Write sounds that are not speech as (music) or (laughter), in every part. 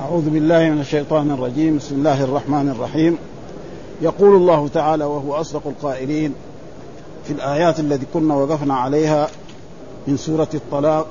أعوذ بالله من الشيطان الرجيم. بسم الله الرحمن الرحيم. يقول الله تعالى وهو أصدق القائلين في الآيات التي كنا وقفنا عليها من سورة الطلاق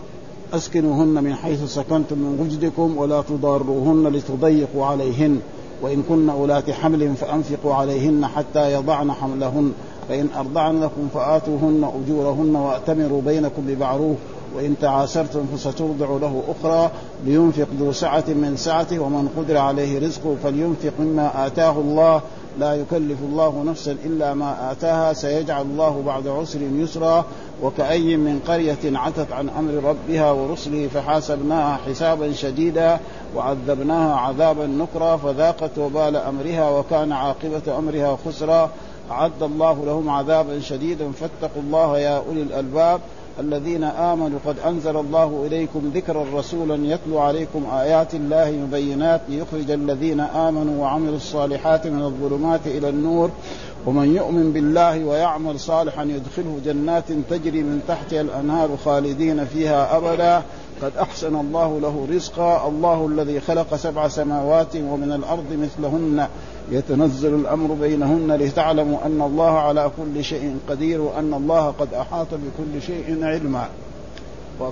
أسكنوهن من حيث سكنتم من وجدكم ولا تضاروهن لتضيقوا عليهن وإن كن أولات حمل فأنفقوا عليهن حتى يضعن حملهن. فإن أرضعن لكم فآتوهن أجورهن وأتمروا بينكم بمعروف. وإن تعاسرتم فسترضع له أخرى لينفق ذو سعة من سعته ومن قدر عليه رزقه فلينفق مما آتاه الله. لا يكلف الله نفسا إلا ما آتاها. سيجعل الله بعد عسر يسرا وكأي من قرية عتت عن أمر ربها ورسله فحاسبناها حسابا شديدا وعذبناها عذابا نكرا. فذاقت وبال أمرها وكان عاقبة أمرها خسرا. أعد الله لهم عذابا شديدا. فاتقوا الله يا أولي الألباب. الذين آمنوا قد أنزل الله إليكم ذكرا رسولا يتلو عليكم آيات الله مبينات ليخرج الذين آمنوا وعملوا الصالحات من الظلمات إلى النور ومن يؤمن بالله ويعمل صالحا يدخله جنات تجري من تحتها الأنهار خالدين فيها أبدا. قد أحسن الله له رزقا. الله الذي خلق سبع سماوات ومن الأرض مثلهن. يتنزل الأمر بينهن لتعلموا أن الله على كل شيء قدير وأن الله قد أحاط بكل شيء علما.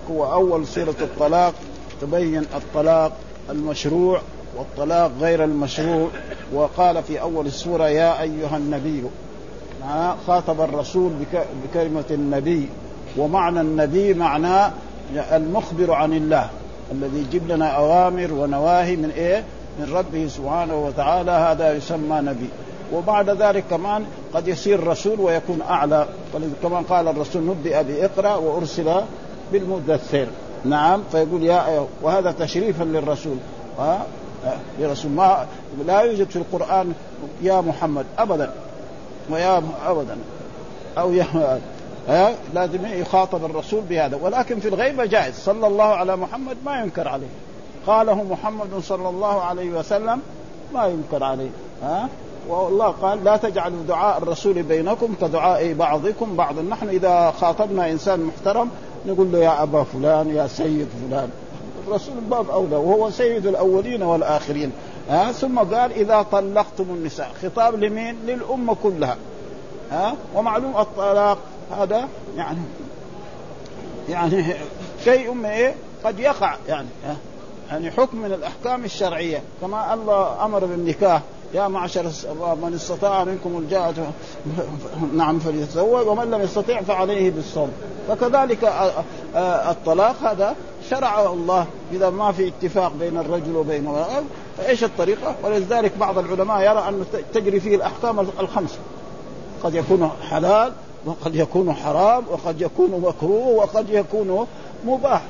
وأول سورة الطلاق. تبين الطلاق المشروع. والطلاق غير المشروع. وقال في أول السورة يا أيها النبي خاطب الرسول بكلمة النبي. ومعنى النبي معناه المخبر عن الله الذي يجيب لنا أوامر ونواهي من إيه؟ من ربه سبحانه وتعالى. هذا يسمى نبي. وبعد ذلك كمان قد يصير رسول ويكون أعلى. كما قال الرسول نبئ بإقرأ وأرسل بالمدثر. نعم فيقول يا وهذا تشريفا للرسول. ها؟ لرسول ما لا يوجد في القرآن يا محمد ابدا. ويا ابدا. أو يا لازم يخاطب الرسول بهذا. ولكن في الغيبه جائز. صلى الله على محمد ما ينكر عليه. قاله محمد صلى الله عليه وسلم ما ينكر عليه. ها؟ والله قال لا تجعلوا دعاء الرسول بينكم كدعاء بعضكم بعضا. نحن إذا خاطبنا إنسان محترم نقول له يا أبا فلان يا سيد فلان. الرسول باب أولى وهو سيد الأولين والآخرين. ها؟ ثم قال إذا طلقتم النساء. خطاب لمين؟ للأمة كلها. ها؟ ومعلوم الطلاق هذا يعني يعني شيء إيه؟ قد يقع يعني ها؟ يعني حكم من الأحكام الشرعية. كما الله أمر بالنكاح. يا معشر من استطاع منكم الجاءة (laughs) نعم فليتزوج ومن لم يستطع فعليه بالصوم. فكذلك الطلاق هذا شرعه الله إذا ما في اتفاق بين الرجل وبين فإيش الطريقة؟ ولذلك بعض العلماء يرى أن تجري فيه الأحكام الخمسة. قد يكون حلال وقد يكون حرام وقد يكون مكروه وقد يكون مباح.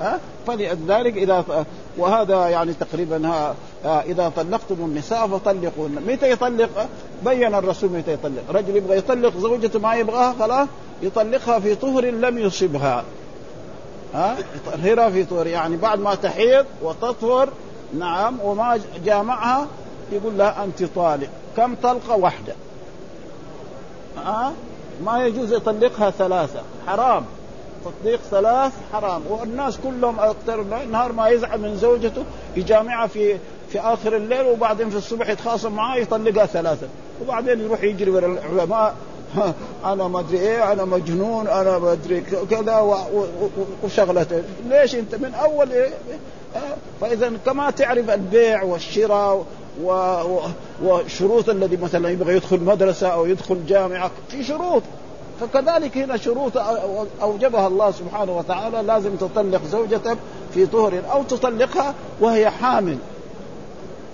ها فلذلك إذا وهذا يعني تقريبا ها إذا طلقتم النساء فطلقوهن. متى يطلق؟ بين الرسول متى يطلق. رجل يبغى يطلق زوجته ما يبغاها خلاص يطلقها في طهر لم يصبها. ها؟ يطهرها في طهر. يعني بعد ما تحيض وتطهر نعم وما جامعها يقول لها أنت طالق. كم طلقة؟ واحدة. ها؟ ما يجوز يطلقها ثلاثة. حرام. تطليق ثلاث حرام. والناس كلهم أكثر نهار ما يزعل من زوجته يجامعها في في آخر الليل وبعدين في الصبح يتخاصم معاه يطلقها ثلاثة. وبعدين يروح يجري ورا العلماء. (laughs) أنا ما أدري إيه أنا مجنون أنا ما أدري كذا وشغلته ليش أنت من أول إيه؟ فإذا كما تعرف البيع والشراء. وشروط الذي مثلا يبغى يدخل مدرسة أو يدخل جامعة في شروط فكذلك هنا شروط أوجبها الله سبحانه وتعالى لازم تطلق زوجتك في طهر أو تطلقها وهي حامل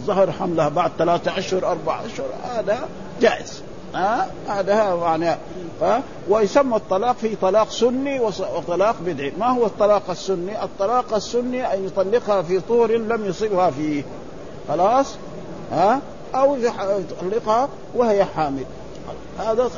ظهر حملها بعد ثلاثة أشهر أربعة أشهر هذا جائز ها؟ هذا يعني ها. ويسمى الطلاق في طلاق سني وطلاق بدعي. ما هو الطلاق السني؟ الطلاق السني أن يطلقها في طهر لم يصبها فيه. خلاص؟ ها؟ أو يطلقها وهي حامل. هذا.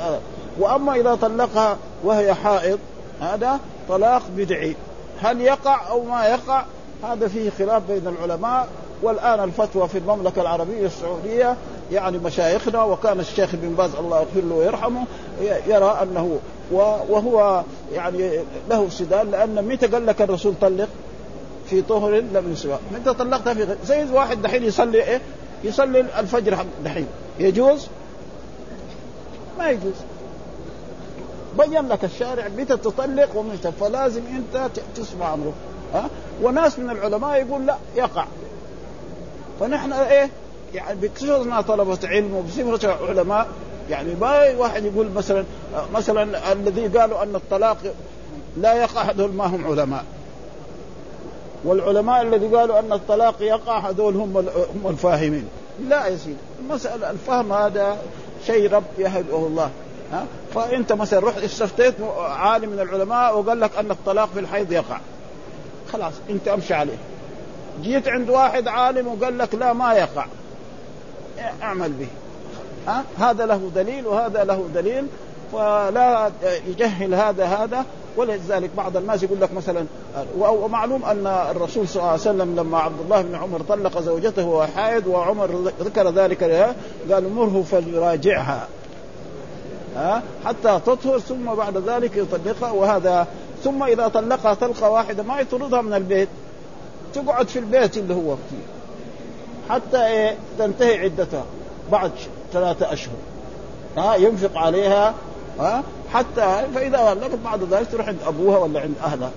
وأما إذا طلقها وهي حائض هذا طلاق بدعي. هل يقع أو ما يقع؟ هذا فيه خلاف بين العلماء. والآن الفتوى في المملكة العربية السعودية يعني مشايخنا وكان الشيخ ابن باز الله يغفر له ويرحمه يرى أنه وهو يعني له سدال لأن متى قال لك الرسول طلق؟ في طهر لم يسبق انت طلقتها في زي واحد دحين يصلي إيه؟ يصلي الفجر دحين. يجوز؟ ما يجوز. بين لك الشارع متى تطلق ومتى فلازم أنت تسمع امره ها؟ وناس من العلماء يقول لا يقع. فنحن إيه؟ يعني بكثرنا طلبة علم وبصفة علماء يعني ما واحد يقول مثلا مثلا الذي قالوا أن الطلاق لا يقع هذول ما هم علماء. والعلماء الذي قالوا أن الطلاق يقع هذول هم هم الفاهمين. لا يا سيدي المسألة الفهم هذا شيء رب يهبه الله. ها؟ فأنت مثلا رحت استفتيت عالم من العلماء وقال لك أن الطلاق في الحيض يقع. خلاص أنت أمشي عليه. جيت عند واحد عالم وقال لك لا ما يقع. اعمل به. ها؟ هذا له دليل وهذا له دليل فلا يجهل هذا هذا. ولذلك بعض الناس يقول لك مثلا ومعلوم أن الرسول صلى الله عليه وسلم لما عبد الله بن عمر طلق زوجته وهو وعمر ذكر ذلك لها قال مره فليراجعها. ها؟ حتى تطهر ثم بعد ذلك يطلقها وهذا. ثم إذا طلقها طلقة واحدة ما يطردها من البيت. تقعد في البيت اللي هو فيه. حتى إيه تنتهي عدتها بعد ثلاثة أشهر. ها ينفق عليها ها حتى فإذا طلقت بعد ذلك تروح عند أبوها ولا عند أهلها.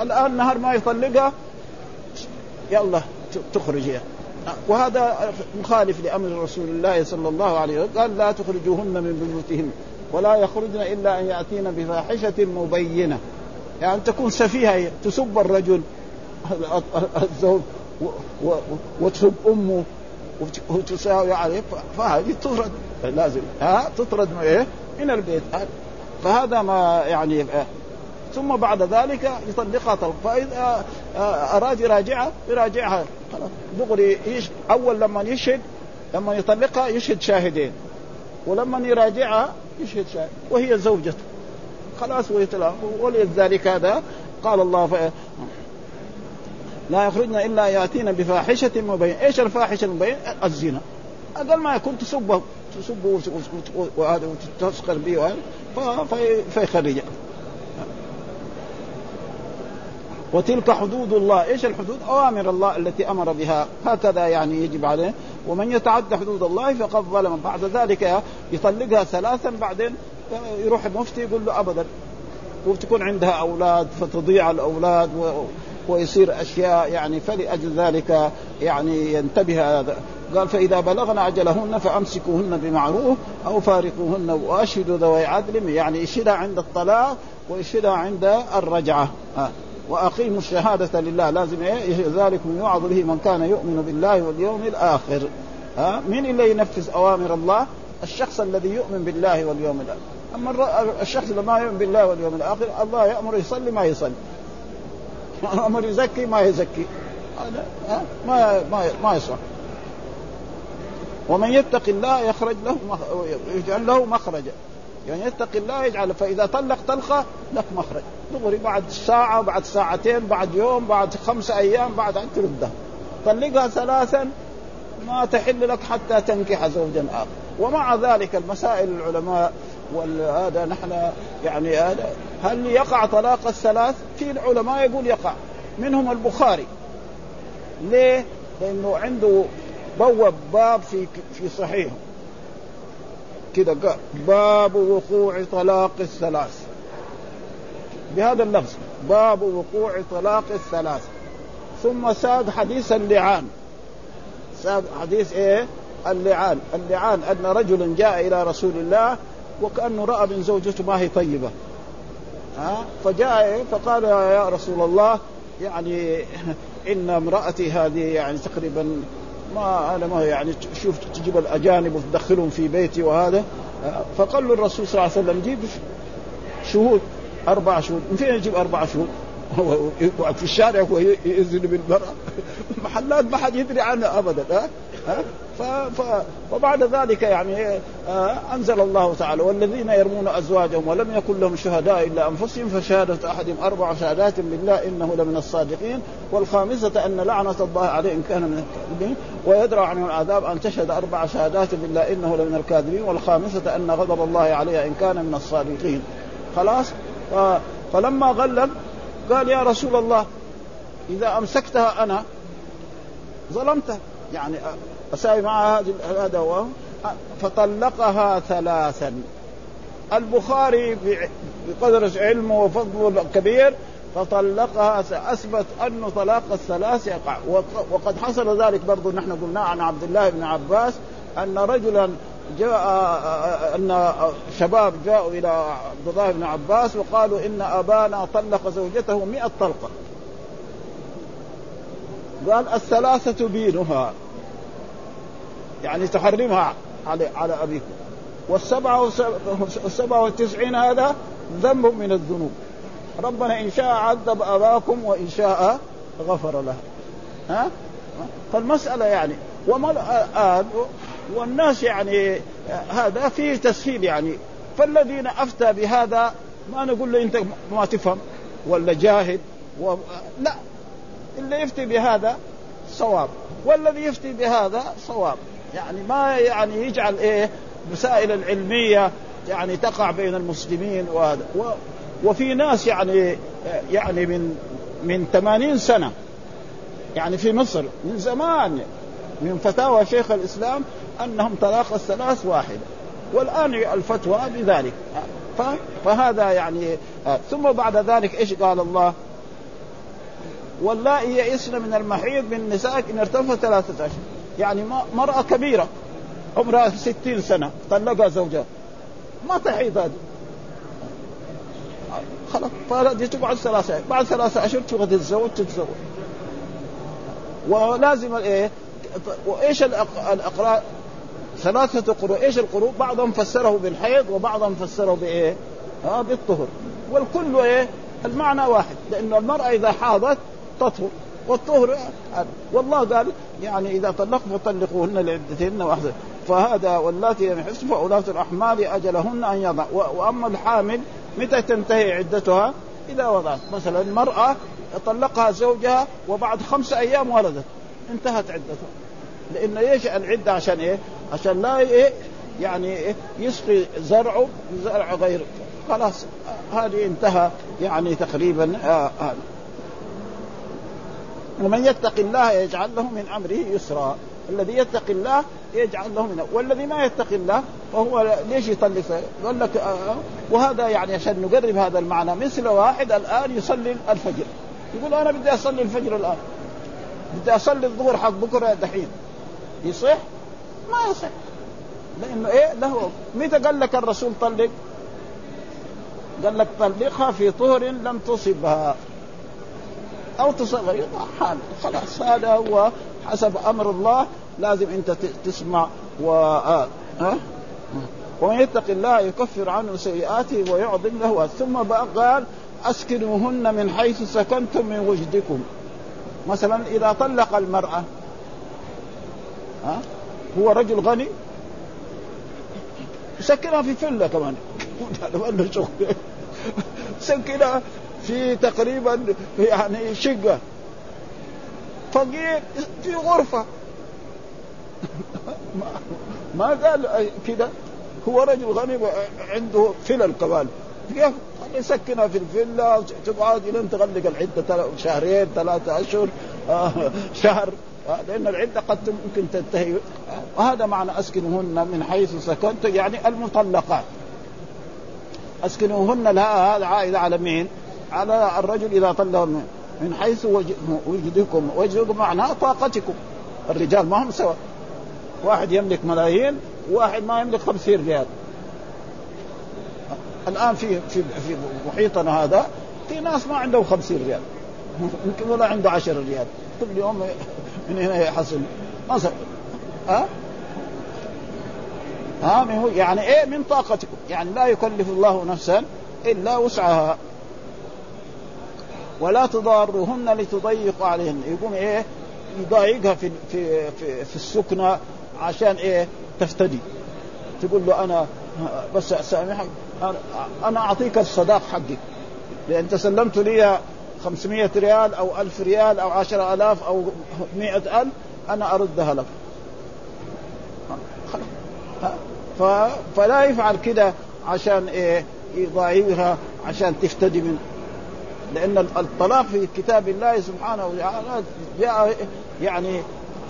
الآن نهار ما يطلقها يلا تخرجيها. وهذا مخالف لأمر رسول الله صلى الله عليه وسلم. قال لا تخرجوهن من بيوتهن ولا يخرجن إلا أن يأتين بفاحشة مبينة. يعني تكون سفيهة تسب الرجل. الزوج وتسب أمه وتساوي عليه فهذه تطرد. لازم. ها؟ تطرد من إيه؟ من البيت. فهذا ما يعني ثم بعد ذلك يطلقها طلق. فإذا أراد يراجعها يراجعها. دغري. أول لما يشهد لما يطلقها يشهد شاهدين. ولما يراجعها يشهد شاهد. وهي زوجته. خلاص ولذلك هذا قال الله ف... لا يخرجن إلا يأتين بفاحشة مبين، إيش الفاحشة المبين؟ الزنا. أقل ما يكون تسبه تسبه وهذا وتسخر به فيخرجها. وتلك حدود الله. إيش الحدود؟ أوامر الله التي أمر بها. هكذا يعني يجب عليه. ومن يتعدى حدود الله فقد ظلم. بعد ذلك يطلقها ثلاثا بعدين يروح المفتي يقول له ابدا. وتكون عندها أولاد فتضيع الأولاد و... ويصير أشياء يعني فلأجل ذلك يعني ينتبه هذا. قال فإذا بلغن أجلهن فأمسكوهن بمعروف أو فارقوهن وأشهدوا ذوي عدل يعني اشهدها عند الطلاق واشهدها عند الرجعة. آه. وأقيموا الشهادة لله. لازم إيه؟ ذلك يوعظ به من كان يؤمن بالله واليوم الآخر. ها مين اللي ينفذ أوامر الله؟ الشخص الذي يؤمن بالله واليوم الآخر. أما الشخص اللي ما يؤمن بالله واليوم الآخر الله يامر يصلي ما يصلي. (laughs) أمر يزكي ما يزكي. هذا ما ما ما يصح. ومن يتق الله يخرج له يجعل له مخرجا. يعني يتق الله يجعل فإذا طلق طلقة لك مخرج. دغري بعد ساعة بعد ساعتين بعد يوم بعد خمسة أيام بعد أن تردها طلقها ثلاثا ما تحل لك حتى تنكح زوجا آخر. ومع ذلك المسائل العلماء وهذا نحن يعني هذا هل يقع طلاق الثلاث؟ في العلماء يقول يقع. منهم البخاري. ليه؟ لأنه عنده بوب باب في في صحيحه. كده قال باب وقوع طلاق الثلاث. بهذا اللفظ باب وقوع طلاق الثلاث. ثم ساد حديث اللعان. ساد حديث إيه؟ اللعان. اللعان أن رجلا جاء إلى رسول الله وكأنه رأى من زوجته ما هي طيبة. ها؟ فجاء إيه؟ فقال يا رسول الله يعني (laughs) إن امرأتي هذه يعني تقريبا ما أنا ما يعني شوف تجيب الأجانب وتدخلهم في بيتي وهذا. فقال له الرسول صلى الله عليه وسلم جيب شهود أربع شهود. من فين يجيب أربع شهود؟ هو (laughs) في الشارع هو يزن بالمرأة. (laughs) محلات ما حد يدري عنها ابدا ها؟ ف... ف... وبعد ذلك يعني آه أنزل الله تعالى والذين يرمون أزواجهم ولم يكن لهم شهداء إلا أنفسهم فشهادة احدهم أربع شهادات بالله إنه لمن الصادقين والخامسة أن لعنة الله عليه ان كان من الكاذبين ويدرى عنه العذاب أن تشهد أربع شهادات بالله إنه لمن الكاذبين والخامسة أن غضب الله عليها إن كان من الصادقين. خلاص. فلما غلب قال يا رسول الله إذا أمسكتها أنا ظلمتها يعني اساوي معها هذا هو فطلقها ثلاثا. البخاري بقدر علمه وفضله الكبير فطلقها أثبت انه طلاق الثلاث يقع. وقد حصل ذلك برضو نحن قلنا عن عبد الله بن عباس أن رجلا جاء أن شباب جاءوا إلى عبد الله بن عباس وقالوا إن أبانا طلق زوجته مئة طلقة. قال الثلاثة بينها يعني تحرمها على على أبيكم. والسبعة والسبعة والتسعين هذا ذنب من الذنوب. ربنا إن شاء عذب أباكم وإن شاء غفر له ها؟ فالمسألة يعني وما الآن والناس يعني هذا فيه تسهيل يعني. فالذين أفتى بهذا ما نقول له أنت ما تفهم ولا جاهد و... لا. اللي يفتي بهذا صواب والذي يفتي بهذا صواب. يعني ما يعني يجعل إيه مسائل العلمية يعني تقع بين المسلمين وهذا. و وفي ناس يعني يعني من من 80 سنة يعني في مصر من زمان من فتاوى شيخ الإسلام أنهم طلاق الثلاث واحدة والآن الفتوى بذلك. فهذا يعني ثم بعد ذلك إيش قال الله؟ واللائي يئسن من المحيض من نسائك إن ارتفع ثلاثة اشهر يعني مرأة كبيرة عمرها ستين سنة طلقها زوجها ما تحيض هذه خلاص فهذه تقعد ثلاثة بعد ثلاثة أشهر تبغى تتزوج تتزوج ولازم إيه وإيش الاقراء ثلاثة قروء إيش القروء بعضهم فسره بالحيض وبعضهم فسره بايه؟ ها بالطهر والكل إيه؟ المعنى واحد لأن المرأة إذا حاضت تطهر والطهر والله قال يعني إذا طلقت فطلقوهن لعدتهن واحدة فهذا واللاتي لم يحسن فأولاة الأحمال أجلهن أن يضع. وأما الحامل متى تنتهي عدتها؟ إذا وضعت. مثلا المرأة طلقها زوجها وبعد خمس أيام ولدت. انتهت عدتها. لأن إيش؟ العدة عشان إيه؟ عشان لا إيه؟ يعني إيه؟ يسقي زرعه بزرع غير. خلاص. هذه انتهى يعني تقريبا آه آه ومن يتق الله يجعل له من أمره يسرا. الذي يتق الله يجعل له من والذي ما يتق الله فهو ليش يطلق قال لك آه. وهذا يعني عشان نقرب هذا المعنى. مثل واحد الآن يصلي الفجر. يقول أنا بدي أصلي الفجر الآن. بدي أصلي الظهر حق بكرة دحين. يصح؟ ما يصح. لأنه إيه؟ له. متى قال لك الرسول طلق؟ قال لك طلقها في طهر لم تصبها. أو تصغر حال. خلاص هذا هو حسب أمر الله. لازم أنت تسمع و آه. ها؟ ومن يتق الله يكفر عنه سيئاته ويعظم له. ثم قال أسكنوهن من حيث سكنتم من وجدكم. مثلا إذا طلق المرأة ها؟ هو رجل غني؟ سكنها في فيلا كمان. (laughs) سكنها في تقريبا يعني شقة. فقير في غرفة. (laughs) ما قال كده. هو رجل غني عنده فلل كمان كيف يسكنها في الفيلا تقعد إلى تغلق العدة شهرين ثلاثة أشهر آه شهر. آه لأن العدة قد ممكن تنتهي. وهذا معنى أسكنهن من حيث سكنت يعني المطلقات اسكنوهن لها هذا عائله على مين؟ على الرجل إذا طلق من حيث وجدكم وجدكم معناه طاقتكم. الرجال ما هم سوا. واحد يملك ملايين وواحد ما يملك خمسين ريال. الآن في في في محيطنا هذا في ناس ما عندهم خمسين ريال. يمكن (laughs) ولا عنده عشر ريال. كل يوم من هنا يحصل. مثلا ها؟ ها يعني إيه؟ من طاقتكم. يعني لا يكلف الله نفسا إلا وسعها. ولا تضاروهن لتضيقوا عليهن. يقوم إيه؟ يضايقها في في في, في السكنة عشان إيه؟ تفتدي. تقول له أنا بس سامحك أنا أعطيك الصداق حقك لأن انت سلمت لي 500 ريال أو 1000 ريال أو 10000 أو 100000 أنا أردها لك. فلا يفعل كده عشان إيه؟ يضايقها عشان تفتدي من لأن الطلاق في كتاب الله سبحانه وتعالى جاء يعني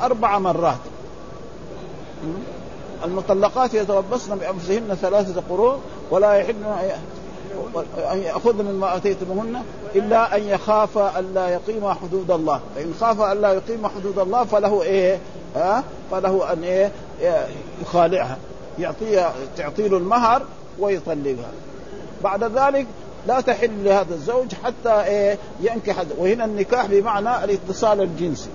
أربع مرات. المطلقات يتربصن بأنفسهن ثلاثة قروء ولا يحل أن يأخذن مما آتيتموهن إلا أن يخاف ألا يقيم حدود الله. فإن خاف ألا يقيم حدود الله فله إيه؟ ها؟ فله أن إيه؟ يخالعها. يعطيها تعطي له المهر ويطلقها. بعد ذلك لا تحل لهذا الزوج حتى إيه ينكح وهنا النكاح بمعنى الاتصال الجنسي.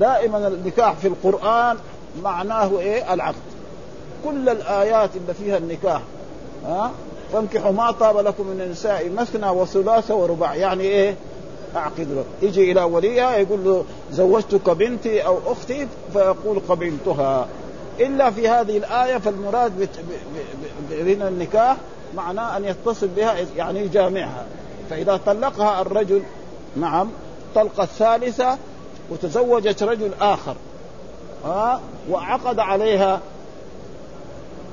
دائما النكاح في القرآن معناه إيه؟ العقد. كل الآيات اللي فيها النكاح ها؟ فانكحوا ما طاب لكم من النساء مثنى وثلاث ورباع. يعني إيه؟ أعقد له يجي إلى وليها يقول له زوجتك بنتي أو أختي؟ فيقول قبلتها. إلا في هذه الآية فالمراد من النكاح معناه أن يتصل بها يعني يجامعها فإذا طلقها الرجل نعم طلقة الثالثه وتزوجت رجل آخر ها وعقد عليها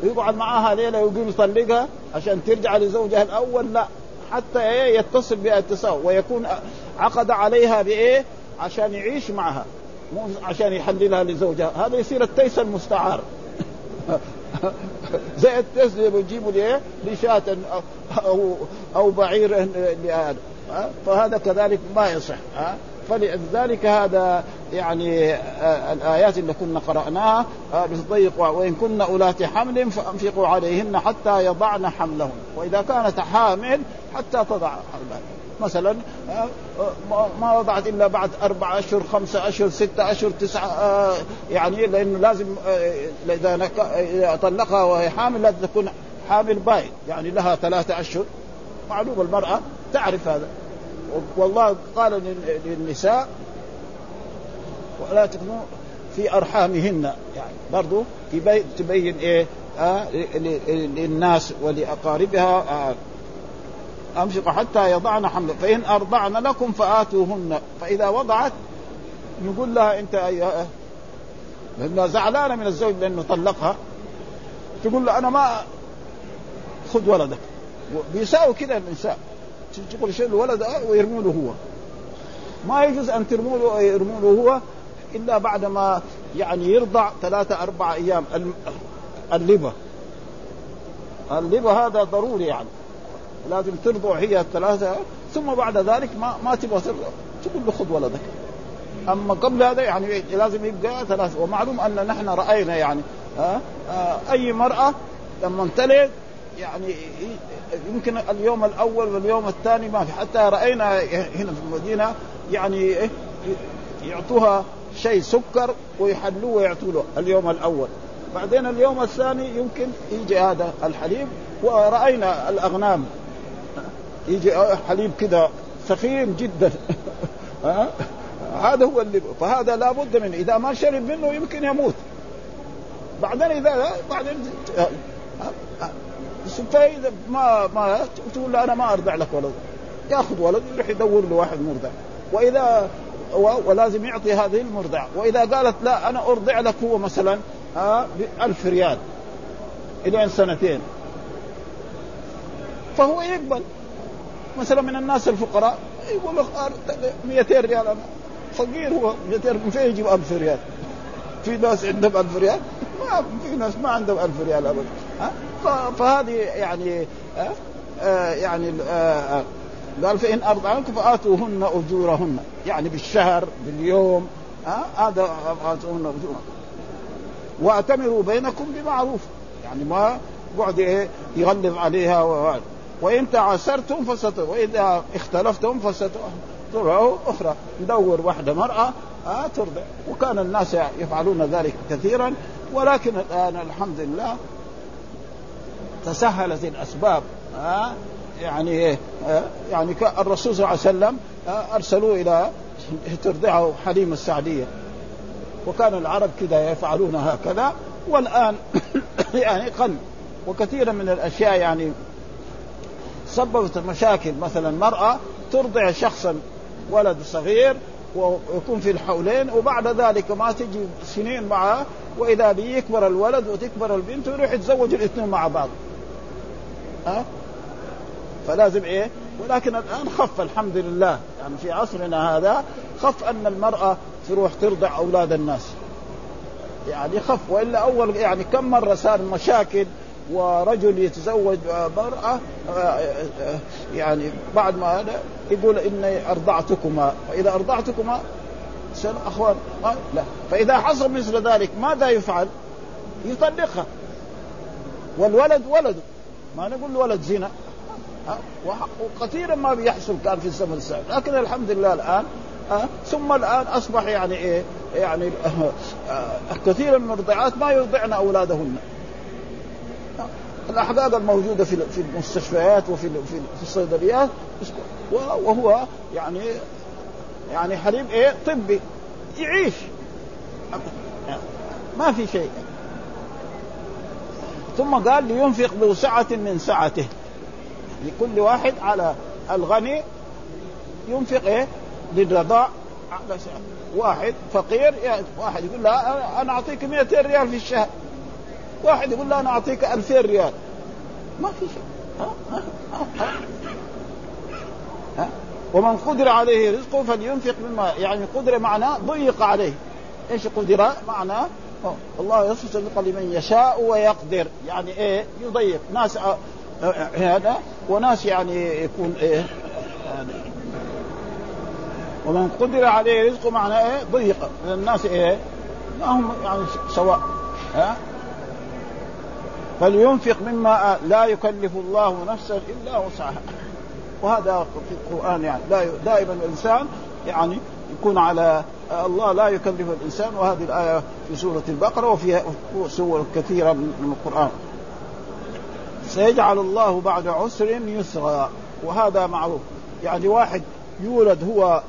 يقعد معاها ليلة ويقول يطلقها عشان ترجع لزوجها الأول لا حتى إيه يتصل بها اتصال ويكون عقد عليها بإيه؟ عشان يعيش معها مو عشان يحللها لزوجها. هذا يصير التيس المستعار. (laughs) زي التيس اللي بيجيبوا ليه لشاة أو أو بعير لهذا. فهذا كذلك ما يصح. فلذلك هذا يعني آه الآيات اللي كنا قرأناها آه بتضيق وإن كن أولات حمل فأنفقوا عليهن حتى يضعن حملهن. وإذا كانت حامل حتى تضع حملها مثلا آه ما وضعت إلا بعد أربع أشهر خمسة أشهر ستة أشهر تسعة آه يعني لأنه لازم آه إذا طلقها وهي حامل لازم تكون حامل باين يعني لها ثلاثة أشهر. معلوم المرأة تعرف هذا. والله قال للنساء ولا تكونوا في أرحامهن يعني برضو تبين إيه؟ آه للناس ولأقاربها آه امسكوا حتى يضعن حمل فإن أرضعن لكم فآتوهن. فإذا وضعت يقول لها أنت أيها لأنها زعلانة من الزوج لأنه طلقها. تقول له أنا ما خذ ولدك. بيساوي كذا النساء تقول شيء الولد ويرموا له هو. ما يجوز أن ترموا له يرموا له هو إلا بعد ما يعني يرضع ثلاثة أربعة أيام. اللبة اللبة هذا ضروري يعني. لازم ترضع هي الثلاثة ثم بعد ذلك ما ما تبغى ترضع تقول له خذ ولدك. أما قبل هذا يعني لازم يبقى ثلاثة. ومعلوم أن نحن رأينا يعني ها أي مرأة لما تلد يعني يمكن اليوم الأول واليوم الثاني ما في. حتى رأينا هنا في المدينة يعني يعطوها شيء سكر ويحلوه ويعطوا له اليوم الأول. بعدين اليوم الثاني يمكن يجي هذا الحليب. ورأينا الأغنام. يجي حليب كذا سخين جدا. (laughs) هذا هو اللي فهذا لابد منه. إذا ما شرب منه يمكن يموت. بعدين اذا بعدين فاذا ما ما تقول أنا ما أرضع لك ولد. يأخذ ولد يروح يدور له واحد مرضع. واذا ولازم يعطي هذه المرضع. وإذا قالت لا أنا أرضع لك هو مثلا ها بألف ريال. إلى سنتين. فهو يقبل. مثلا من الناس الفقراء يقول له 200 ريال أنا. فقير هو 200 من فين يجيب 1000 ريال؟ في ناس عندهم 1000 ريال؟ ما في ناس ما عندهم 1000 ريال ابدا. ها؟ فهذه يعني آه آه يعني آه قال فإن أرضعنكم فآتوهن أجورهن. يعني بالشهر باليوم هذا آتوهن أجورهن. وأتمروا بينكم بمعروف. يعني ما قعد إيه يغلظ عليها و... وإن تعسرتم فست وإذا اختلفتم فسترعوا أخرى. ندور واحدة مرأة آه ترضع. وكان الناس يفعلون ذلك كثيرا. ولكن الآن الحمد لله تسهلت الأسباب ها يعني يعني الرسول صلى الله عليه وسلم أرسلوه إلى ترضعه حليم السعدية. وكان العرب كذا يفعلون هكذا. والآن (coughs) يعني قل. وكثيرا من الأشياء يعني سببت مشاكل مثلا مرأة ترضع شخصا ولد صغير ويكون في الحولين وبعد ذلك ما تجي سنين معه وإذا بيكبر الولد وتكبر البنت ويروح يتزوج الاثنين مع بعض. ها؟ فلازم إيه؟ ولكن الآن خف الحمد لله. يعني في عصرنا هذا خف أن المرأة تروح ترضع أولاد الناس. يعني خف وإلا أول يعني كم مرة صار مشاكل ورجل يتزوج مرأة يعني بعد ما هذا يقول إني أرضعتكما. فإذا أرضعتكما سن أخوان؟ لا. فإذا حصل مثل ذلك ماذا يفعل؟ يطلقها. والولد ولده ما نقول ولد زنا. وكثيرا ما بيحصل كان في الزمن السابق. لكن الحمد لله الآن أه؟ ثم الآن أصبح يعني إيه؟ يعني (laughs) أه كثيرا من المرضعات ما يرضعن أولادهن. الاحقاق الموجودة في في المستشفيات وفي في الصيدليات وهو يعني يعني حليب إيه؟ طبي. يعيش. ما في شيء. ثم قال لينفق ذو سعة من سعته. لكل واحد على الغني ينفق إيه؟ للرضاع على سعة واحد فقير واحد يقول لا أنا أعطيك 200 ريال في الشهر. واحد يقول لا أنا أعطيك 2000 ريال. ما في شيء. ها؟ ها؟ ها؟ ومن قدر عليه رزقه فلينفق مما يعني قدر معناه ضيق عليه. إيش قدر معناه الله يصف الرزق لمن يشاء ويقدر. يعني إيه؟ يضيق. ناس هذا وناس يعني يكون إيه؟ ومن قدر عليه رزقه معناه إيه؟ ضيق. الناس إيه؟ ما هم يعني سواء. ها؟ فلينفق مما لا يكلف الله نفسا إلا وسعها. وهذا في القرآن يعني. دائما الإنسان يعني يكون على الله لا يكلف الإنسان. وهذه الآية في سورة البقرة وفي سور كثيرة من القرآن. سيجعل الله بعد عسر يسرا. وهذا معروف. يعني واحد يولد هو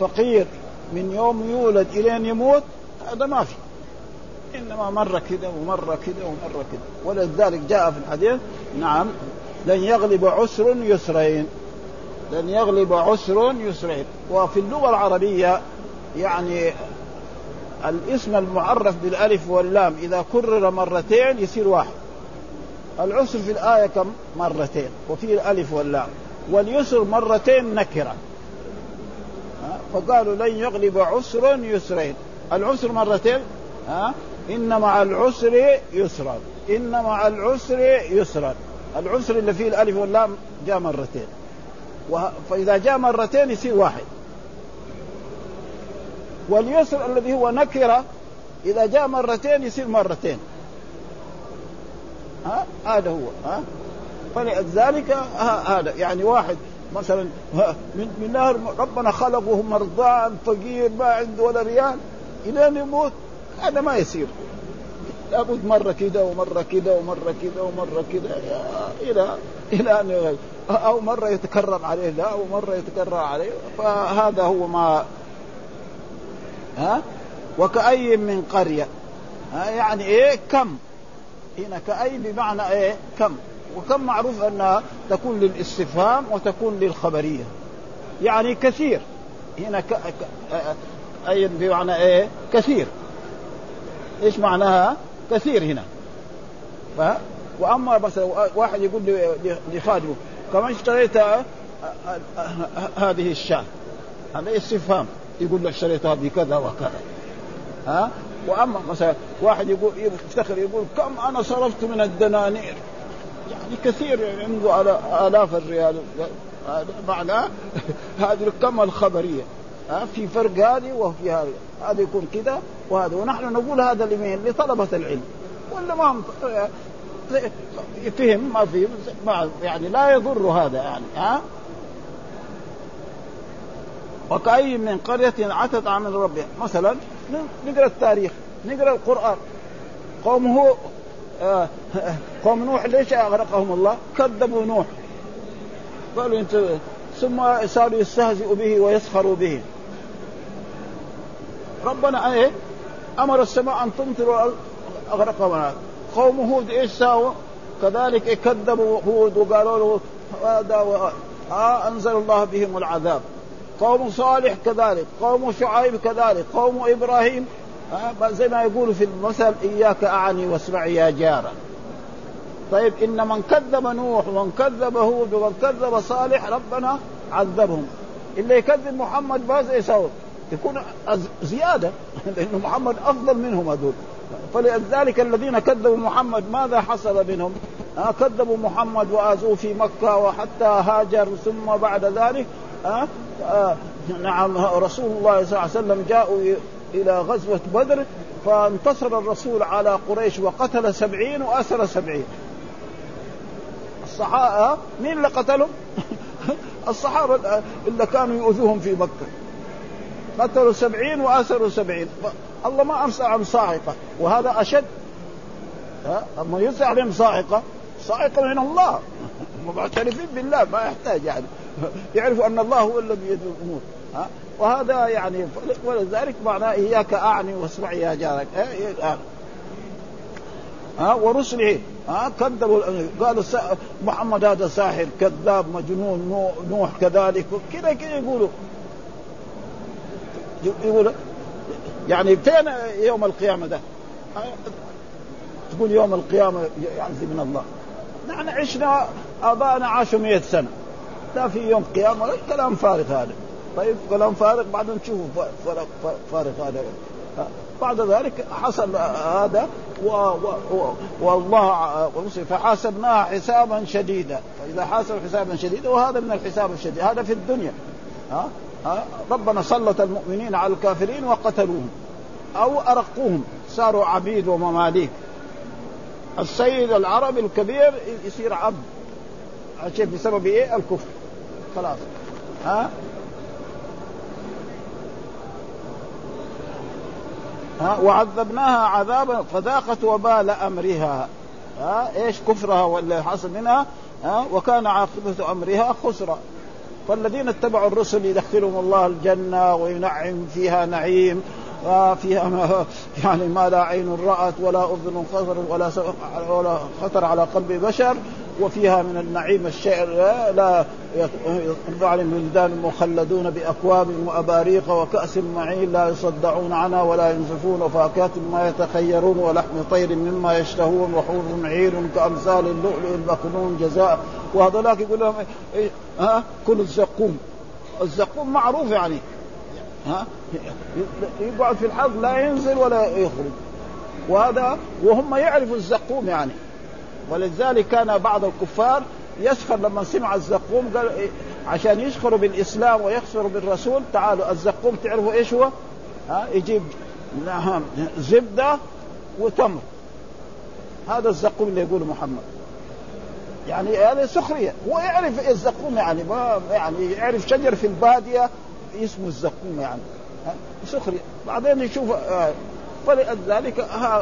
فقير من يوم يولد إلين يموت هذا ما في. إنما مره كذا ومره كذا ومره كذا. ولذلك جاء في الحديث نعم لن يغلب عسر يسرين. لن يغلب عسر يسرين. وفي اللغة العربية يعني الاسم المعرف بالألف واللام إذا كرر مرتين يصير واحد. العسر في الآية كم؟ مرتين. وفي الألف واللام. واليسر مرتين نكره فقالوا لن يغلب عسر يسرين. العسر مرتين؟ ها؟ إن مع العسر يسرا. إن مع العسر يسرا. العسر اللي فيه الألف واللام جاء مرتين. فإذا جاء مرتين يصير واحد. واليسر الذي هو نكرة إذا جاء مرتين يصير مرتين. ها؟ هذا هو. ها؟ فلذلك هذا. يعني واحد مثلا من من نهر ربنا خلقه مرضان فقير ما عنده ولا ريال ان يموت. هذا ما يصير. لابد مرة كذا ومرة كذا ومرة كذا ومرة كذا إلى إلى أن أو مرة يتكرر عليه لا ومره يتكرر عليه. فهذا هو ما ها؟ وكأي من قرية. ها؟ يعني إيه؟ كم؟ هنا كأي بمعنى إيه؟ كم؟ وكم معروف انها تكون للاستفهام وتكون للخبرية. يعني كثير. هنا ك... ك... أي بمعنى إيه؟ كثير. إيش معناها؟ كثير هنا. ف... وأما مثلا واحد يقول لخادمه كما اشتريت هذه الشاة. هذا استفهام. يقول له اشتريتها بكذا وكذا. ها؟ وأما مثلا واحد يقول يفتخر يقول كم أنا صرفت من الدنانير؟ يعني كثير عنده آلاف الريال. معناه (laughs) هذه كم الخبرية. ها في فرق هذه وفي هذه. هذا يكون كذا وهذا. ونحن نقول هذا لمين؟ لطلبة العلم. ولا ما فهم ما فهم يعني لا يضر هذا يعني ها؟ وكأي من قرية عتت عن ربها. مثلا نقرأ التاريخ نقرأ القرآن. قومه آه قوم نوح ليش أغرقهم الله؟ كذبوا نوح. قالوا انت ثم صاروا يستهزئوا به ويسخروا به. ربنا إيه أمر السماء ان تمطر اغرقهم قوم هود إيش ساووا؟ كذلك كذبوا هود وقالوا له هذا آه انزل الله بهم العذاب. قوم صالح كذلك قوم شعيب كذلك قوم إبراهيم. آه زي ما يقولوا في المثل إياك أعني واسمع يا جارة. طيب إن من كذب نوح ومن كذب هود ومن كذب صالح ربنا عذبهم. اللي يكذب محمد ماذا يسوي؟ يكون زيادة لأنه محمد أفضل منهم هذول فلذلك الذين كذبوا محمد ماذا حصل منهم؟ آه كذبوا محمد وآذوه في مكة وحتى هاجر ثم بعد ذلك آه آه نعم رسول الله صلى الله عليه وسلم جاءوا إلى غزوة بدر فانتصر الرسول على قريش وقتل سبعين وأسر سبعين الصحابه مين اللي قتلهم؟ (laughs) الصحابة اللي كانوا يؤذوهم في مكة قتلوا سبعين واسروا سبعين. الله ما أمسى عن صاعقة وهذا أشد. أما ينزل عليهم صاعقة صاعقة من الله. معترفين بالله ما يحتاج يعني. يعرفوا أن الله هو الذي يدعو الأمور. ها؟ وهذا يعني ولذلك معناه إياك أعني واسمع يا جارك. ها؟ ورسله. ها؟ كذبوا قالوا محمد هذا ساحر كذاب مجنون نوح كذلك. كذا كذا يقولوا. يقول يعني فين يوم القيامة ده. تقول يوم القيامة يعز من الله. نحن عشنا آباءنا عاشوا مئة سنة. لا في يوم قيامة كلام فارغ هذا. طيب كلام فارغ بعدين نشوفوا فارغ هذا. بعد ذلك حصل هذا و و والله فحاسبناها حسابا شديدا. فإذا حاسب حسابا شديدا وهذا من الحساب الشديد. هذا في الدنيا. ها؟ ربنا سلط المؤمنين على الكافرين وقتلوهم. أو أرقوهم. صاروا عبيد ومماليك. السيد العربي الكبير يصير عبد. شيء بسبب إيه؟ الكفر. خلاص. ها؟ ها؟ وعذبناها عذابا فذاقت وبال أمرها. ها؟ إيش؟ كفرها واللي حصل منها؟ ها؟ وكان عاقبة أمرها خسرا فالذين اتبعوا الرسل يدخلهم الله الجنة وينعم فيها نعيم. فيها ما يعني ما لا عين رأت ولا أذن خطر ولا ولا خطر على قلب بشر وفيها من النعيم الشيء لا يطبع عليهم ولدان مخلدون بأكواب وأباريق وكأس معين لا يصدعون عنها ولا ينزفون وفاكهه ما يتخيرون ولحم طير مما يشتهون وحور عير كأمثال اللؤلؤ المكنون جزاء. وهذولاك يقول لهم إيه؟ ها؟ كل الزقوم. الزقوم معروف يعني. ها؟ يقعد في الحظ لا ينزل ولا يخرج. وهذا وهم يعرفوا الزقوم يعني. ولذلك كان بعض الكفار يسخر لما سمع الزقوم قال إيه عشان يسخروا بالإسلام ويخسروا بالرسول تعالوا الزقوم تعرفوا إيش هو؟ ها؟ يجيب زبدة وتمر. هذا الزقوم اللي يقوله محمد. يعني هذا سخرية. هو يعرف الزقوم يعني ما يعني يعرف شجر في البادية اسمه الزقوم يعني. سخريه بعدين يشوف آه فلذلك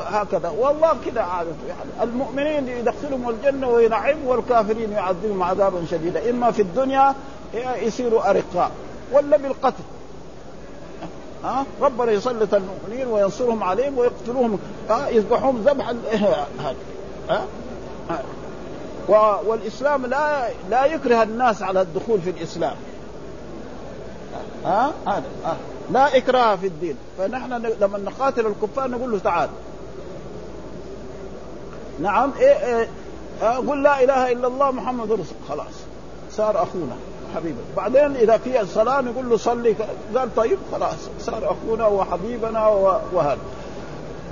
هكذا. والله كذا عادته يعني. المؤمنين يدخلهم الجنة وينعم والكافرين يعذبهم عذابا شديدا. إما في الدنيا يصيروا أرقاء. ولا بالقتل. ها؟ ربنا يسلط المؤمنين وينصرهم عليهم ويقتلوهم. ها؟ يذبحهم ذبحا. (laughs) ها؟ والإسلام لا لا يكره الناس على الدخول في الإسلام. ها؟ هذا ها. لا إكراه في الدين. فنحن لما نقاتل الكفار نقول له تعال. نعم إيه إيه قل لا إله إلا الله محمد رسول خلاص. صار أخونا حبيبنا بعدين إذا في الصلاة نقول له صلي. قال طيب خلاص. صار أخونا وحبيبنا وهذا.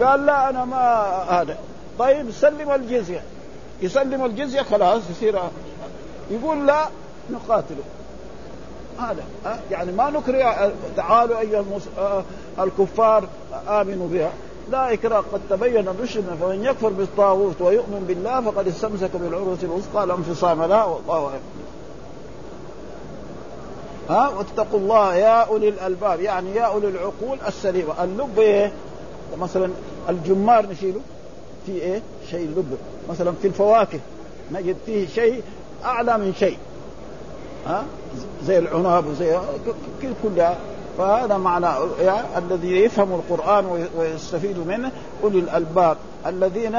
قال لا أنا ما هذا. طيب سلم الجزية. يسلم الجزية خلاص يصير يقول لا نقاتله. هذا يعني ما نكره تعالوا أيها المس... الكفار آمنوا بها. لا إكراه قد تبين الرشد فمن يكفر بالطاغوت ويؤمن بالله فقد استمسك بالعروة الوثقى لا انفصام لها والله أعلم. ها؟ واتقوا الله يا أولي الألباب يعني يا أولي العقول السليمة. اللب إيه؟ مثلا الجمار نشيله؟ في إيه؟ شيء لب. مثلا في الفواكه نجد فيه شيء أعلى من شيء. ها؟ زي العناب وزي كلها. فهذا معنى الذي يفهم القرآن ويستفيد منه. أولي الألباب الذين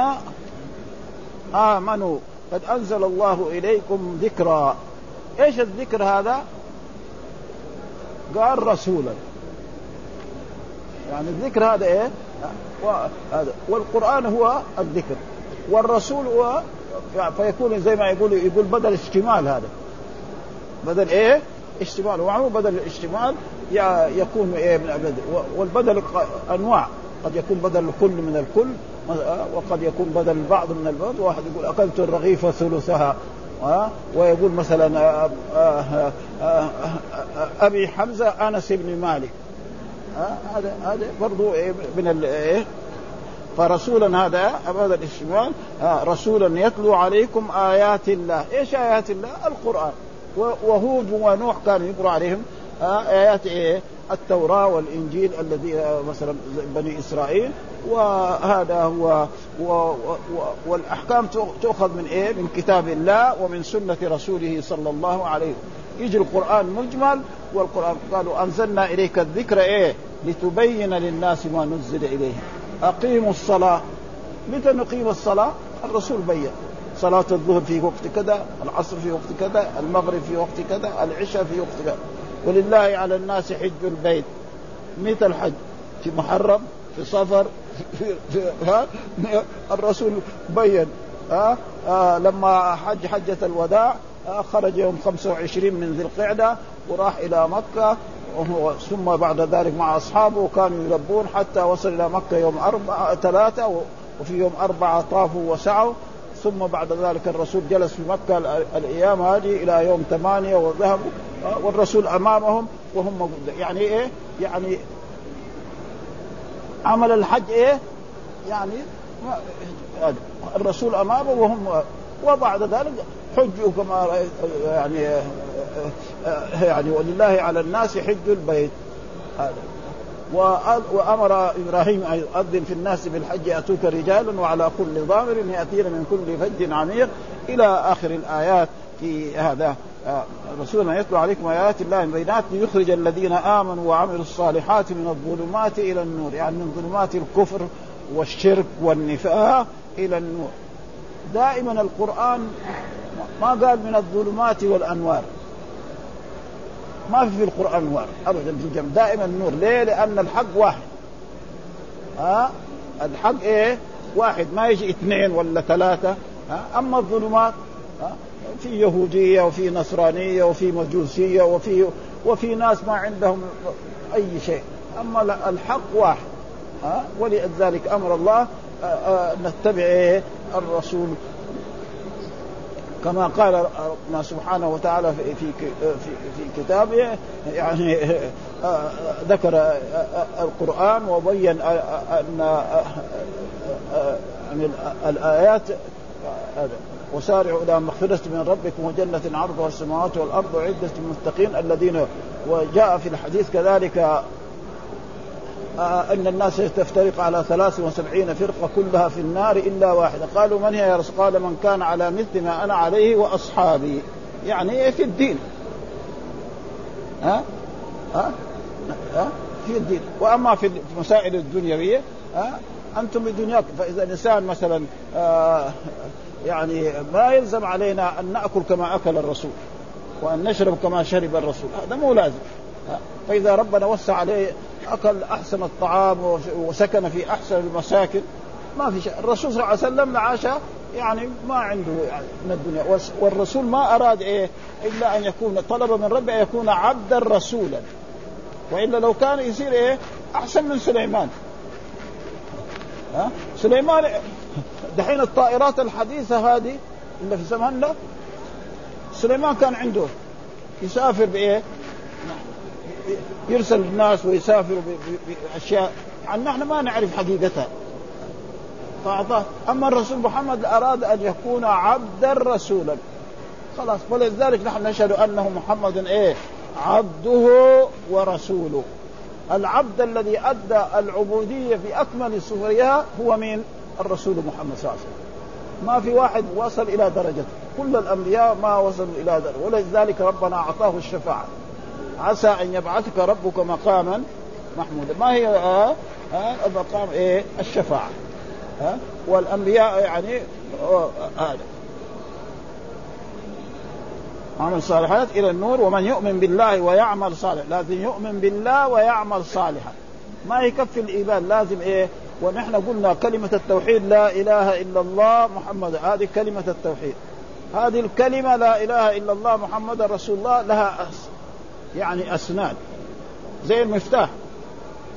آمنوا. قد أنزل الله إليكم ذكرا. إيش الذكر هذا؟ قال رسولا. يعني الذكر هذا إيه؟ والقرآن هو الذكر. والرسول هو فيكون زي ما يقول يقول بدل اشتمال هذا. بدل إيه؟ اشتمال. ومعلوم بدل الاشتمال يكون إيه من البدل. والبدل أنواع. قد يكون بدل الكل من الكل وقد يكون بدل البعض من البعض. واحد يقول أكلت الرغيف ثلثها ويقول مثلا أبي حمزة أنس بن مالك. هذا هذا برضه إيه من الايه فرسولا هذا هذا الاشتمال. رسولا يتلو عليكم آيات الله، إيش آيات الله؟ القرآن. وهود ونوح كانوا يقرأ عليهم آيات إيه؟ التوراة والإنجيل الذي مثلا بني إسرائيل وهذا هو و و والأحكام تؤخذ من إيه؟ من كتاب الله ومن سنة رسوله صلى الله عليه وسلم يجي القرآن مجمل والقرآن قالوا أنزلنا إليك الذكر إيه؟ لتبين للناس ما نزل اليهم أقيموا الصلاة متى نقيم الصلاة؟ الرسول بين صلاة الظهر في وقت كذا، العصر في وقت كذا، المغرب في وقت كذا، العشاء في وقت كذا، ولله على الناس حج البيت. متى الحج؟ في محرم في صفر في, في ها؟ الرسول بين ها؟ آه لما حج حجة الوداع آه خرج يوم 25 من ذي القعدة وراح إلى مكة. ثم بعد ذلك مع أصحابه كانوا يلبون حتى وصل إلى مكة يوم أربعة ثلاثة وفي يوم أربعة طافوا وسعوا. ثم بعد ذلك الرسول جلس في مكة الأيام هذه إلى يوم ثمانية وذهبوا والرسول أمامهم وهم يعني إيه؟ يعني عمل الحج إيه؟ يعني الرسول أمامه وهم وبعد ذلك حجوا كما يعني يعني ولله على الناس حج البيت. هذا. وأمر إبراهيم أن يؤذن في الناس بالحج يأتوك رجالا وعلى كل ضامر يأتين من كل فج عميق. إلى آخر الآيات في هذا. رسولنا يتلو عليكم آيات الله بينات ليخرج الذين آمنوا وعملوا الصالحات من الظلمات إلى النور يعني من ظلمات الكفر والشرك والنفاق إلى النور. دائما القرآن ما قال من الظلمات والأنوار. ما في في القرآن نور ابدا في الجمع دائما النور. ليه؟ لأن الحق واحد. ها؟ الحق إيه؟ واحد. ما يجي اثنين ولا ثلاثة. ها؟ أما الظلمات ها؟ في يهودية وفي نصرانية وفي مجوسية وفي وفي ناس ما عندهم أي شيء. أما الحق واحد. ها؟ ولذلك أمر الله نتبع إيه؟ الرسول كما قال ما سبحانه وتعالى في في في, كتابه يعني ذكر القرآن وبين أن يعني الآيات وسارعوا إلى مغفرة من ربكم وجنة عرضها السماوات والأرض عده المتقين الذين وجاء في الحديث كذلك إن الناس تفترق على 73 فرقة كلها في النار إلا واحدة. قالوا من هي يا رسول قال من كان على مثل ما أنا عليه وأصحابي. يعني في الدين. ها؟ ها؟ ها؟ في الدين. وأما في المسائل الدنيوية ها؟ أنتم بدنياكم فإذا الإنسان مثلا آه يعني ما يلزم علينا أن نأكل كما أكل الرسول وأن نشرب كما شرب الرسول. هذا مو لازم. فإذا ربنا وسع عليه أكل أحسن الطعام وسكن في أحسن المساكن. ما في شيء. الرسول صلى الله عليه وسلم عاش يعني ما عنده يعني من الدنيا. والرسول ما أراد إيه؟ إلا أن يكون طلب من ربه أن يكون عبدا رسولا. وإلا لو كان يصير إيه؟ أحسن من سليمان. ها؟ سليمان دحين الطائرات الحديثة هذه اللي في زماننا سليمان كان عنده يسافر بإيه؟ يرسل الناس ويسافر بأشياء. عن نحن ما نعرف حقيقتها. فأعطاه. أما الرسول محمد أراد أن يكون عبدا رسولا. خلاص. ولذلك نحن نشهد أنه محمد إيه؟ عبده ورسوله. العبد الذي أدى العبودية في أكمل صورها هو مين؟ الرسول محمد صلى الله عليه وسلم. ما في واحد وصل إلى درجته كل الأنبياء ما وصلوا إلى درجة. ولذلك ربنا أعطاه الشفاعة. عسى أن يبعثك ربك مقاما محمودا. ما هي آه آه مقام إيه؟ الشفاعة. ها آه والأنبياء يعني هذا عمل صالحات إلى النور ومن يؤمن بالله ويعمل صالح لازم يؤمن بالله ويعمل صالحا. ما يكفي الإيمان لازم إيه؟ ونحن قلنا كلمة التوحيد لا إله إلا الله محمد. هذه كلمة التوحيد. هذه الكلمة لا إله إلا الله محمد رسول الله لها يعني أسنان زي المفتاح.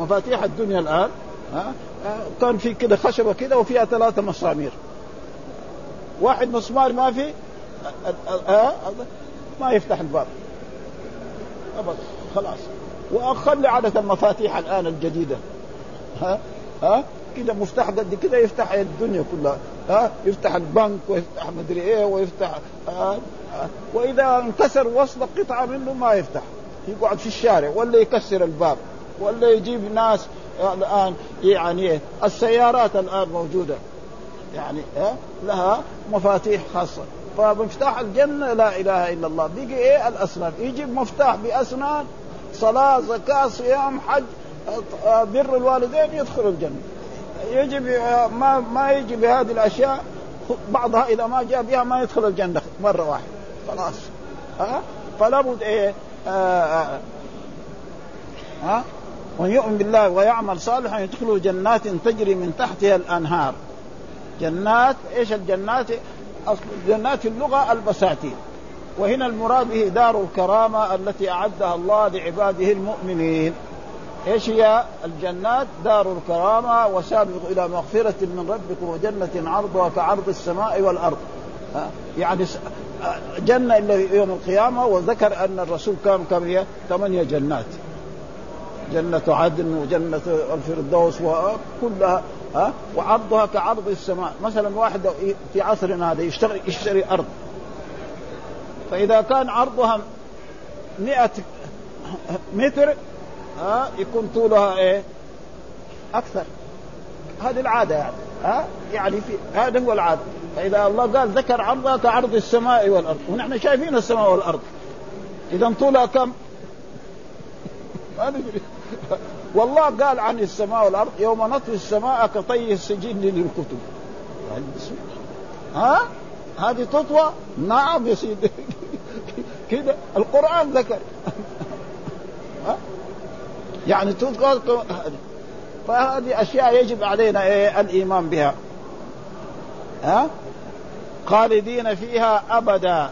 مفاتيح الدنيا الآن ها؟ كان في كده خشبة كده وفيها ثلاثة مسامير. واحد مسمار ما في ما يفتح الباب. أبدا خلاص. وخلي عدد المفاتيح الآن الجديدة. ها؟ ها؟ كده مفتاح قد كده يفتح الدنيا كلها. ها؟ يفتح البنك ويفتح مدري إيه ويفتح ها وإذا انكسر وصل قطعة منه ما يفتح. يقعد في الشارع ولا يكسر الباب ولا يجيب ناس الآن يعني السيارات الآن موجودة. يعني ها لها مفاتيح خاصة. فمفتاح الجنة لا إله إلا الله. بيجي إيه؟ الأسنان. يجيب مفتاح بأسنان صلاة زكاة صيام حج بر الوالدين يدخل الجنة. يجي ما ما يجي بهذه الأشياء بعضها إذا ما جاء بها ما يدخل الجنة مرة واحدة. خلاص. ها فلا بد إيه؟ آه ها؟ ومن يؤمن بالله ويعمل صالحا يدخله جنات تجري من تحتها الأنهار. جنات إيش الجنات؟ جنات اللغة البساتين. وهنا المراد به دار الكرامة التي أعدها الله لعباده المؤمنين. إيش هي؟ الجنات دار الكرامة وسابقوا إلى مغفرة من ربكم وجنة عرضها كعرض السماء والأرض. يعني جنة إلا يوم القيامة وذكر أن الرسول كان كم ثمانية جنات. جنة عدن وجنة الفردوس وكلها ها؟ وعرضها كعرض السماء. مثلا واحد في عصرنا هذا يشتري يشتري أرض. فإذا كان عرضها مئة متر ها؟ يكون طولها إيه؟ أكثر. هذه العادة يعني ها؟ يعني في هذا هو العادة. فإذا الله قال ذكر عرضها كعرض السماء والأرض. ونحن شايفين السماء والأرض. إذا طولها كم؟ ما ندري. والله قال عن السماء والأرض يوم نطوي السماء كطي السجين للكتب. ها؟ هذه تطوى؟ نعم يا سيدي. كده القرآن ذكر. ها؟ يعني تذكر فهذه أشياء يجب علينا إيه؟ الإيمان بها. ها؟ خالدين فيها أبدا.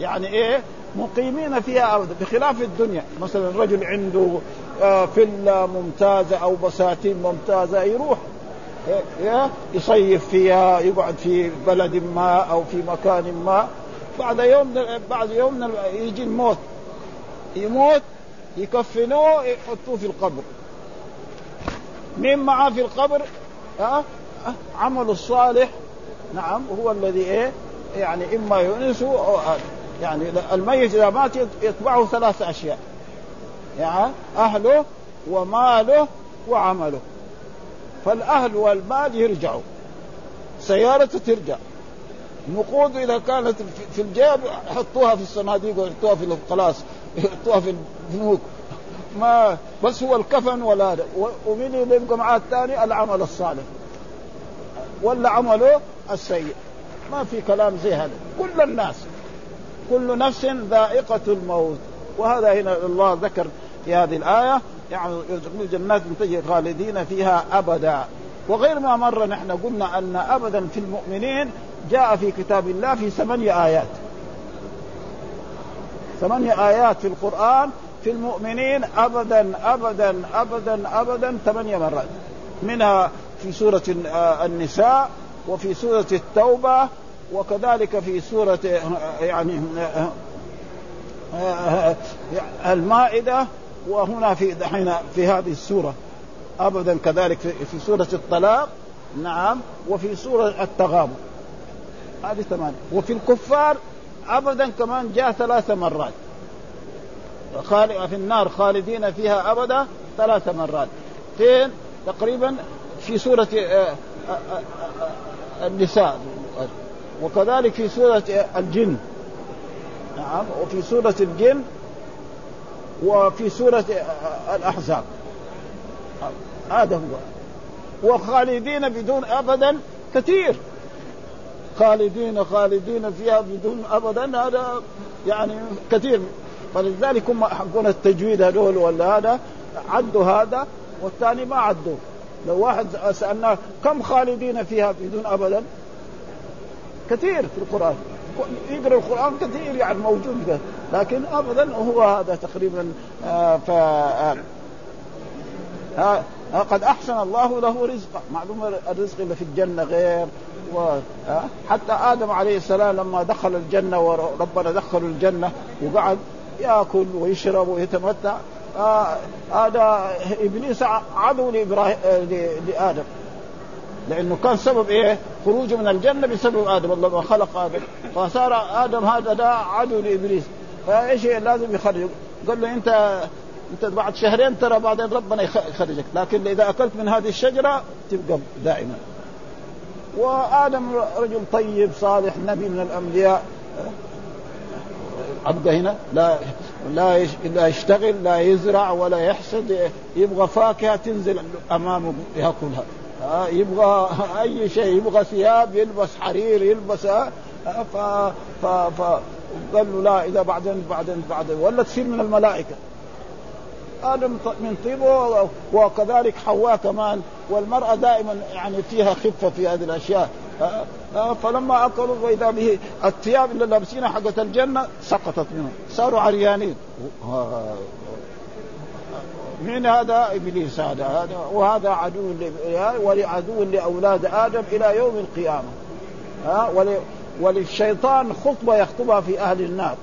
يعني إيه؟ مقيمين فيها أبدا بخلاف الدنيا. مثلا رجل عنده فيلا ممتازة أو بساتين ممتازة يروح إيه؟ يصيف فيها يقعد في بلد ما أو في مكان ما. بعد يوم بعد يوم يجي الموت. يموت يكفنوه يحطوه في القبر. مين معاه في القبر؟ ها؟ عمله الصالح. نعم هو الذي إيه؟ يعني إما يؤنسه أو يعني الميت إذا مات يتبعه ثلاث أشياء. يعني أهله وماله وعمله. فالأهل والمال يرجعوا. سيارته ترجع. نقود إذا كانت في الجيب يحطوها في الصناديق ويحطوها في خلاص يحطوها في البنوك. ما بس هو الكفن ولا ومين اللي يبقى معاه الثاني العمل الصالح. ولا عمله السيء. ما في كلام زي هذا. كل الناس كل نفس ذائقة الموت. وهذا هنا الله ذكر في هذه الآية يعني يدخلون جنات تجري خالدين فيها أبدا. وغير ما مر نحن قلنا أن أبدا في المؤمنين جاء في كتاب الله في ثمانية آيات. ثمانية آيات في القرآن في المؤمنين أبدا أبدا أبدا أبدا ثمانية مرات. منها في سورة النساء وفي سورة التوبة وكذلك في سورة يعني المائدة وهنا في دحين في هذه السورة. أبدا كذلك في سورة الطلاق نعم وفي سورة التغابن. هذه ثمانية. وفي الكفار أبدا كمان جاء ثلاث مرات. في النار خالدين فيها أبدا ثلاث مرات. فين؟ تقريبا في سورة النساء. وكذلك في سورة الجن. نعم. وفي سورة الجن وفي سورة الأحزاب. هذا هو. وخالدين بدون أبدا كثير. خالدين خالدين فيها بدون أبدا هذا يعني كثير. فلذلك هم حقون التجويد هذول ولا هذا. عدوا هذا والثاني ما عدوا. لو واحد سألناه كم خالدين فيها بدون أبدا؟ كثير في القرآن. يقرأ القرآن كثير يعني موجود لكن أبدا هو هذا تقريبا آه ف آه قد أحسن الله له رزقا معلوم الرزق اللي في الجنة غير و... حتى آدم عليه السلام لما دخل الجنة وربنا دخله الجنة وقعد يأكل ويشرب ويتمتع هذا إبليس عدو لإبراهيم لآدم. لأنه كان سبب إيه؟ خروجه من الجنة بسبب آدم الله خلق آدم. فصار آدم هذا ده عدو لإبليس. فإيش لازم يخرج. قال له أنت أنت بعد شهرين ترى بعدين ربنا يخرجك. لكن إذا أكلت من هذه الشجرة تبقى دائما. وآدم رجل طيب صالح نبي من الأنبياء. ابقى هنا؟ لا. لا لا يشتغل لا يزرع ولا يحصد يبغى فاكهة تنزل أمامه يأكلها. يبغى أي شيء يبغى ثياب يلبس حرير يلبس ف ف ف قال له لا إذا بعدين بعدين بعدين. ولا تصير من الملائكة. آدم من طيبه وكذلك حواء كمان. والمرأة دائما يعني فيها خفة في هذه الأشياء. فلما اكلوا وإذا به الثياب اللي لابسينها حقت الجنة سقطت منهم. صاروا عريانين. من هذا؟ إبليس هذا. هذا وهذا عدو ولعدو لأولاد آدم إلى يوم القيامة. ها وللشيطان خطبة يخطبها في أهل النار.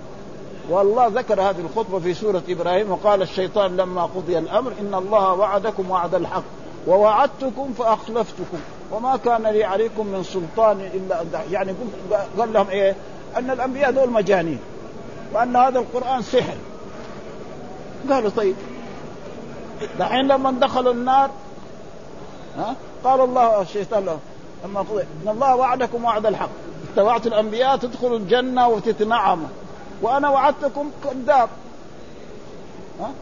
والله ذكر هذه الخطبة في سورة إبراهيم وقال الشيطان لما قضي الأمر إن الله وعدكم وعد الحق. ووعدتكم فأخلفتكم. وما كان لي عليكم من سلطان إلا يعني قال لهم إيه؟ أن الأنبياء دول مجانين وأن هذا القرآن سحر. قالوا طيب. دحين لما دخلوا النار ها؟ قال الله الشيطان لهم. لما إن الله وعدكم وعد الحق. اتبعت الأنبياء تدخلوا الجنة وتتنعموا وأنا وعدتكم كذاب.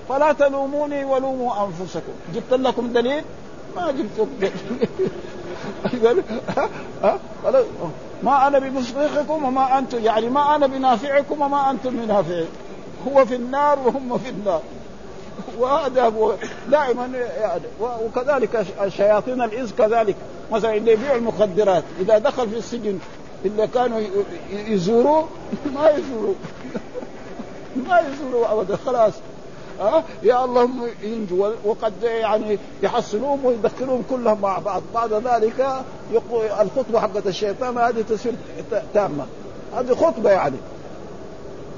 فلا تلوموني ولوموا أنفسكم. جبت لكم دليل؟ ما جبت. ما أنا بمصرخكم وما أنتم يعني ما أنا بنافعكم وما أنتم بنافعين هو في النار وهم في النار. وهذا هو. دائما يعني وكذلك شياطين الإنس كذلك. مثلا اللي يبيع المخدرات إذا دخل في السجن اللي كانوا يزوروه ما يزوروه ما يزوروه ابدا خلاص. ها؟ يا اللهم ينجوا وقد يعني يحصلوهم ويدخلوهم كلهم مع بعض. بعد ذلك الخطبة حقت الشيطان هذه تصير تامة. هذه خطبة يعني.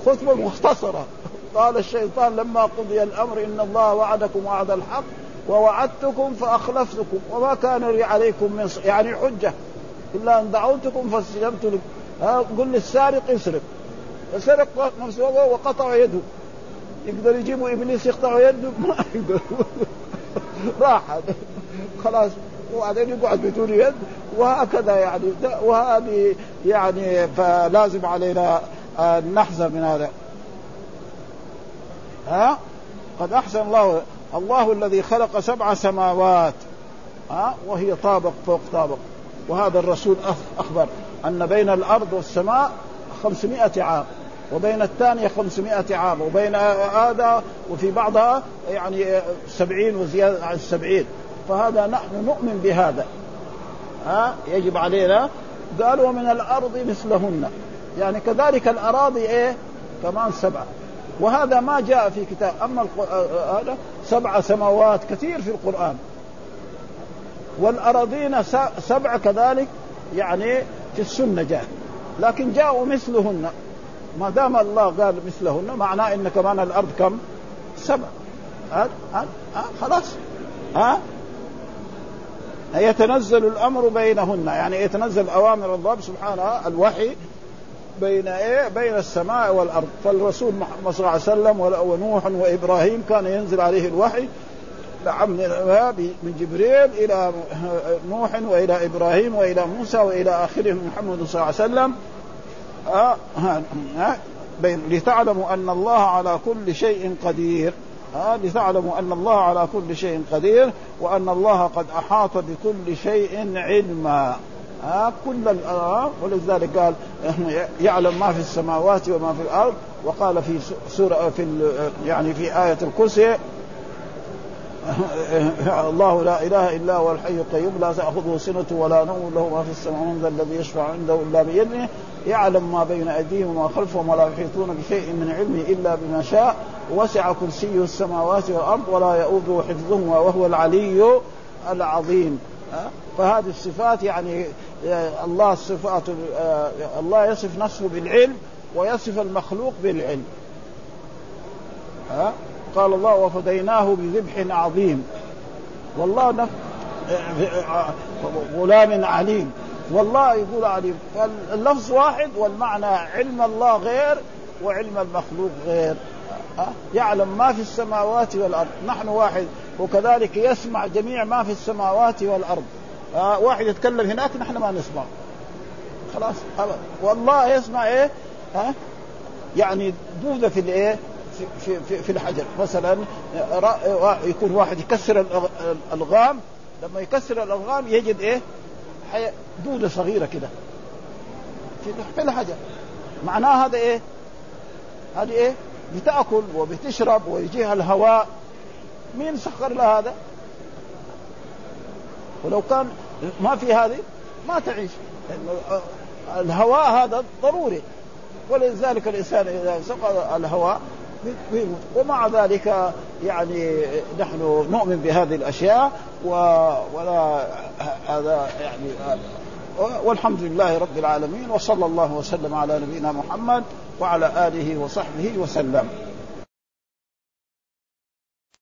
خطبة مختصرة. قال الشيطان لما قضي الأمر إن الله وعدكم وعد الحق ووعدتكم فأخلفتكم وما كان لي عليكم من يعني حجة. إلا أن دعوتكم فاستجبت لكم قل للسارق اسرق. فسرق نفسه وقطع يده. يقدر يجيبوا إبليس يقطع يده؟ (laughs) ما يقدر. راح خلاص. وبعدين يقعد بدون يد. وهكذا يعني. وهذه يعني فلازم علينا نحذر من هذا. ها؟ قد أحسن الله. الله الذي خلق سبع سماوات. ها؟ وهي طابق فوق طابق. وهذا الرسول أخبر أن بين الأرض والسماء خمسمائة عام. وبين الثانية خمسمائة عام وبين هذا وفي بعضها يعني سبعين وزيادة عن السبعين. فهذا نحن نؤمن بهذا. ها؟ يجب علينا. قال ومن الأرض مثلهن. يعني كذلك الأراضي إيه؟ كمان سبعة. وهذا ما جاء في كتاب. أما هذا سبع سماوات كثير في القرآن. والأراضين سبع كذلك يعني في السنة جاء. لكن جاءوا مثلهن. ما دام الله قال مثلهن معناه إن كمان الأرض كم؟ سبع. ها ها ها خلاص. ها؟ يتنزل الأمر بينهن. يعني يتنزل أوامر الله سبحانه الوحي بين إيه؟ بين السماء والأرض، فالرسول محمد صلى الله عليه وسلم ونوح وإبراهيم كان ينزل عليه الوحي من جبريل إلى نوح وإلى إبراهيم وإلى موسى وإلى اخره محمد صلى الله عليه وسلم. آه آه لتعلموا أن الله على كل شيء قدير. آه لتعلموا أن الله على كل شيء قدير وأن الله قد أحاط بكل شيء علما. آه كل آه ولذلك قال يعلم ما في السماوات وما في الأرض. وقال في سورة في يعني في آية الكرسي (laughs) الله لا إله إلا هو الحي القيوم لا تأخذه سنة ولا نوم له ما في السماء من ذا الذي يشفع عنده إلا بإذنه. يعلم ما بين أيديهم وما خلفهم ولا يحيطون بشيء من علمه إلا بما شاء. وسع كرسيه السماوات والأرض ولا يؤوده حفظهما وهو العلي العظيم. فهذه الصفات يعني الله الصفات الله يصف نفسه بالعلم ويصف المخلوق بالعلم. ها؟ قال الله وفديناه بذبح عظيم. والله نف... غلام عليم. والله يقول عليم. فاللفظ واحد والمعنى علم الله غير وعلم المخلوق غير. يعلم ما في السماوات والأرض. نحن واحد. وكذلك يسمع جميع ما في السماوات والأرض. واحد يتكلم هناك نحن ما نسمع. خلاص؟ والله يسمع إيه؟ ها يعني دودة في الإيه؟ في, في, في الحجر. مثلا يكون واحد يكسر الألغام لما يكسر الألغام يجد إيه؟ دودة صغيرة كده. في الحجر. معناه هذا إيه؟ هذه إيه؟ بتأكل وبتشرب ويجيها الهواء. مين سخر لها هذا؟ ولو كان ما في هذه ما تعيش. الهواء هذا ضروري. ولذلك الإنسان إذا سقط الهواء ومع ذلك يعني نحن نؤمن بهذه الأشياء ولا هذا يعني والحمد لله رب العالمين وصلى الله وسلم على نبينا محمد وعلى آله وصحبه وسلم.